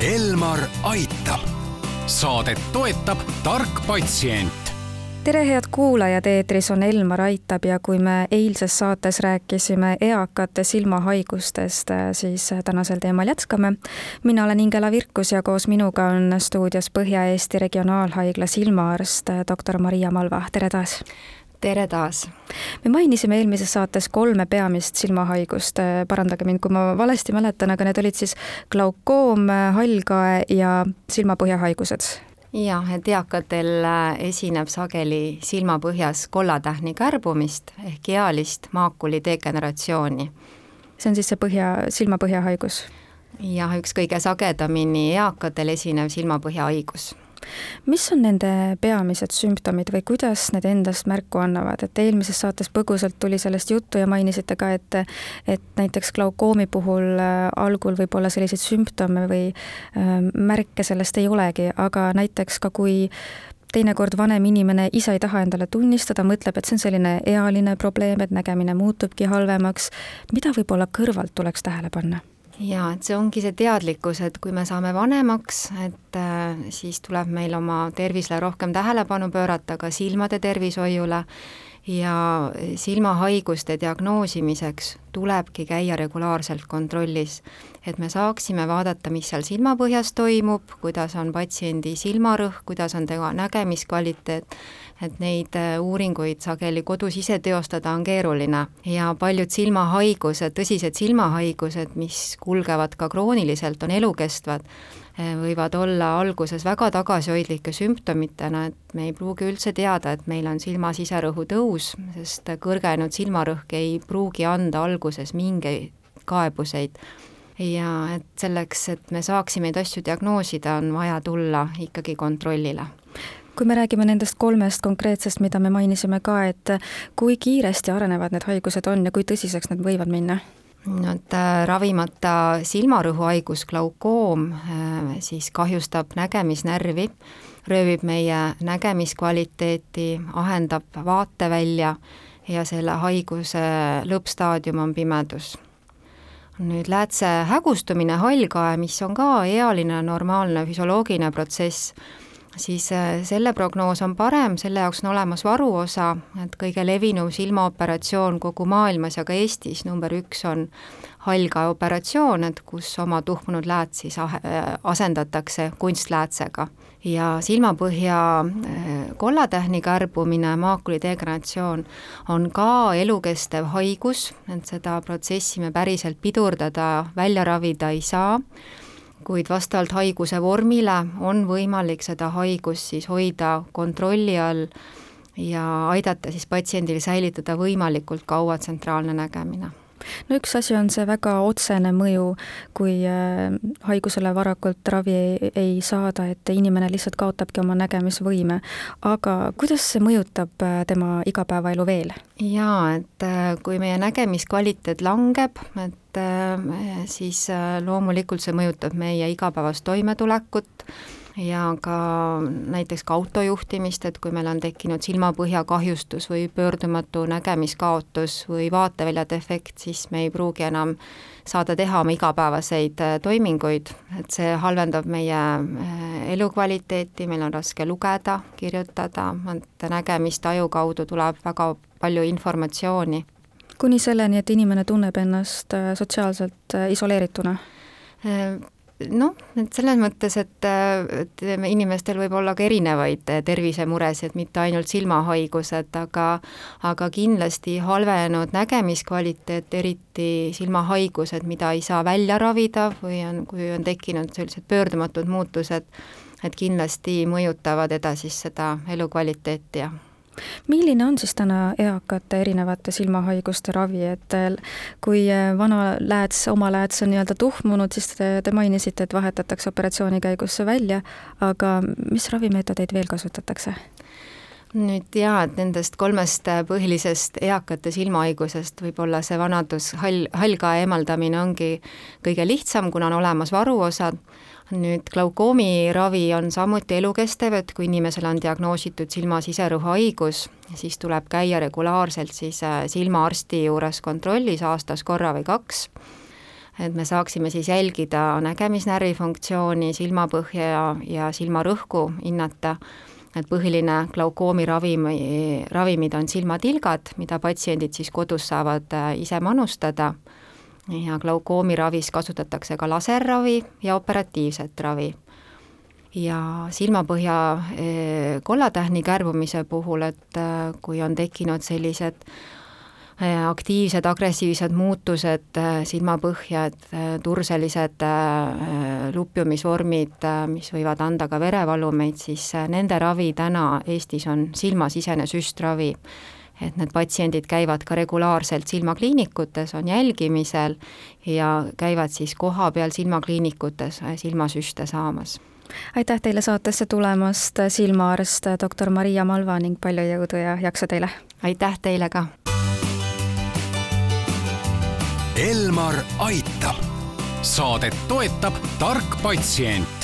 Elmar aitab. Saadet toetab tark patsient tere, head kuulajad, eetris on Elmar Aitab ja kui me eilses saates rääkisime eakate silmahaigustest, siis tänasel teemal jätkame. mina olen Ingela Virkus ja koos minuga on stuudios Põhja-Eesti Regionaalhaigla silmaarst doktor Maria Malva, tere taas! Tere taas! me mainisime eelmises saates kolme peamist silmahaigust, parandage mind, kui ma valesti mäletan, aga need olid siis glaukoom, hallkae ja silmapõhjahaigused jah, et eakatel äh, esineb sageli silmapõhjas kollatähni kärbumist ehk ealist maakuli degeneratsiooni. see on siis see põhja, silmapõhjahaigus? jah, üks kõige sagedamini eakatel esinev silmapõhjahaigus mis on nende peamised sümptomid või kuidas need endast märku annavad, et eelmises saates põgusalt tuli sellest juttu ja mainisite ka, et et näiteks glaukoomi puhul äh, algul võib olla selliseid sümptome või äh, märke sellest ei olegi, aga näiteks ka kui teinekord vanem inimene ise ei taha endale tunnistada, mõtleb, et see on selline ealine probleem, et nägemine muutubki halvemaks, mida võib-olla kõrvalt tuleks tähele panna? Jaa, et see ongi see teadlikkus, et kui me saame vanemaks, et äh, siis tuleb meil oma tervisele rohkem tähelepanu pöörata, ka silmade tervishoiule, ja silmahaiguste diagnoosimiseks tulebki käia regulaarselt kontrollis, et me saaksime vaadata, mis seal silmapõhjas toimub, kuidas on patsiendi silmarõhk, kuidas on tema nägemiskvaliteet, et neid äh, uuringuid sageli kodus ise teostada on keeruline. Ja paljud silmahaigused, tõsised silmahaigused, mis kulgevad ka krooniliselt, on elukestvad, võivad olla alguses väga tagasihoidlike sümptomitena, et me ei pruugi üldse teada, et meil on silma siserõhu tõus, sest kõrgenenud silmarõhk ei pruugi anda alguses mingeid kaebuseid ja et selleks, et me saaksime neid asju diagnoosida, on vaja tulla ikkagi kontrollile kui me räägime nendest kolmest konkreetsest, mida me mainisime ka, et kui kiiresti arenevad need haigused on ja kui tõsiseks need võivad minna? Et äh, ravimata silmarõhuhaigus glaukoom äh, siis kahjustab nägemisnärvi, röövib meie nägemiskvaliteeti, ahendab vaatevälja ja selle haiguse lõppstaadium on pimedus. Nüüd läätse hägustumine, hallkae, mis on ka ealine normaalne füsioloogiline protsess, siis äh, selle prognoos on parem, selle jaoks on olemas varuosa, et kõige levinum silmaoperatsioon kogu maailmas ja ka Eestis number üks on hallkae operatsioon, et kus oma tuhmunud läät siis asendatakse kunstläätsega. ja silmapõhja äh, kollatähni kärbumine, maakuli degeneratsioon, on ka elukestev haigus, et seda protsessi me päriselt pidurdada, välja ravida ei saa kuid vastavalt haiguse vormile on võimalik seda haigust siis hoida kontrolli all ja aidata siis patsiendil säilitada võimalikult kaua tsentraalne nägemine no üks asi on see väga otsene mõju, kui äh, haigusele varakult ravi ei, ei saada, et inimene lihtsalt kaotabki oma nägemisvõime. aga kuidas see mõjutab äh, tema igapäevaelu veel? jaa, et äh, kui meie nägemiskvaliteet langeb, et siis loomulikult see mõjutab meie igapäevast toimetulekut, ja ka näiteks ka autojuhtimist, et kui meil on tekkinud silmapõhja kahjustus või pöördumatu nägemiskaotus või vaatevälja defekt, siis me ei pruugi enam saada teha oma igapäevaseid äh, toiminguid, et see halvendab meie äh, elukvaliteeti, meil on raske lugeda, kirjutada, et nägemistaju kaudu tuleb väga palju informatsiooni. kuni selleni, et inimene tunneb ennast äh, sotsiaalselt isoleerituna? Noh, et selles mõttes, et, et inimestel võib olla ka erinevaid tervisemuresid, mitte ainult silmahaigused, aga aga kindlasti halvenenud nägemiskvaliteet, eriti silmahaigused, mida ei saa välja ravida või on, kui on tekkinud sellised pöördumatud muutused, et kindlasti mõjutavad edasist seda elukvaliteeti ja milline on siis täna eakate erinevate silmahaiguste ravi, et äh, kui äh, vana lääts, oma lääts on nii-öelda tuhmunud, siis te, te mainisite, et vahetatakse operatsiooni käigus välja, aga mis ravimeetodeid veel kasutatakse? Nüüd jaa, et nendest kolmest põhilisest eakate silmahaigusest võib-olla see vanadus, hall, hallkae eemaldamine ongi kõige lihtsam, kuna on olemas varuosad, nüüd glaukoomi ravi on samuti elukestev, et kui inimesel on diagnoositud silma siserõhuhaigus, siis tuleb käia regulaarselt siis äh, silmaarsti juures kontrollis aastas korra või kaks. et me saaksime siis jälgida nägemisnärvi funktsiooni, silmapõhja ja, ja silmarõhku hinnata, et põhiline glaukoomi ravimi, ravimid on silmatilgad, mida patsiendid siis kodus saavad äh, ise manustada. Ja glaukoomi ravis kasutatakse ka laserravi ja operatiivset ravi. Ja silmapõhja eh, kollatähni kärbumise puhul, et äh, kui on tekkinud sellised äh, aktiivsed agressiivsed muutused äh, silmapõhja, et turselised lupjumisvormid, mis võivad anda ka verevalumeid, siis nende ravi täna Eestis on silmasisene süstravi et need patsiendid käivad ka regulaarselt silmakliinikutes, on jälgimisel ja käivad siis kohapeal silmakliinikutes silmasüste saamas aitäh teile saatesse tulemast, silmaarst doktor Maria Malva ning palju jõudu ja jaksu teile! aitäh teile ka! Elmar aitab. saadet toetab tark patsient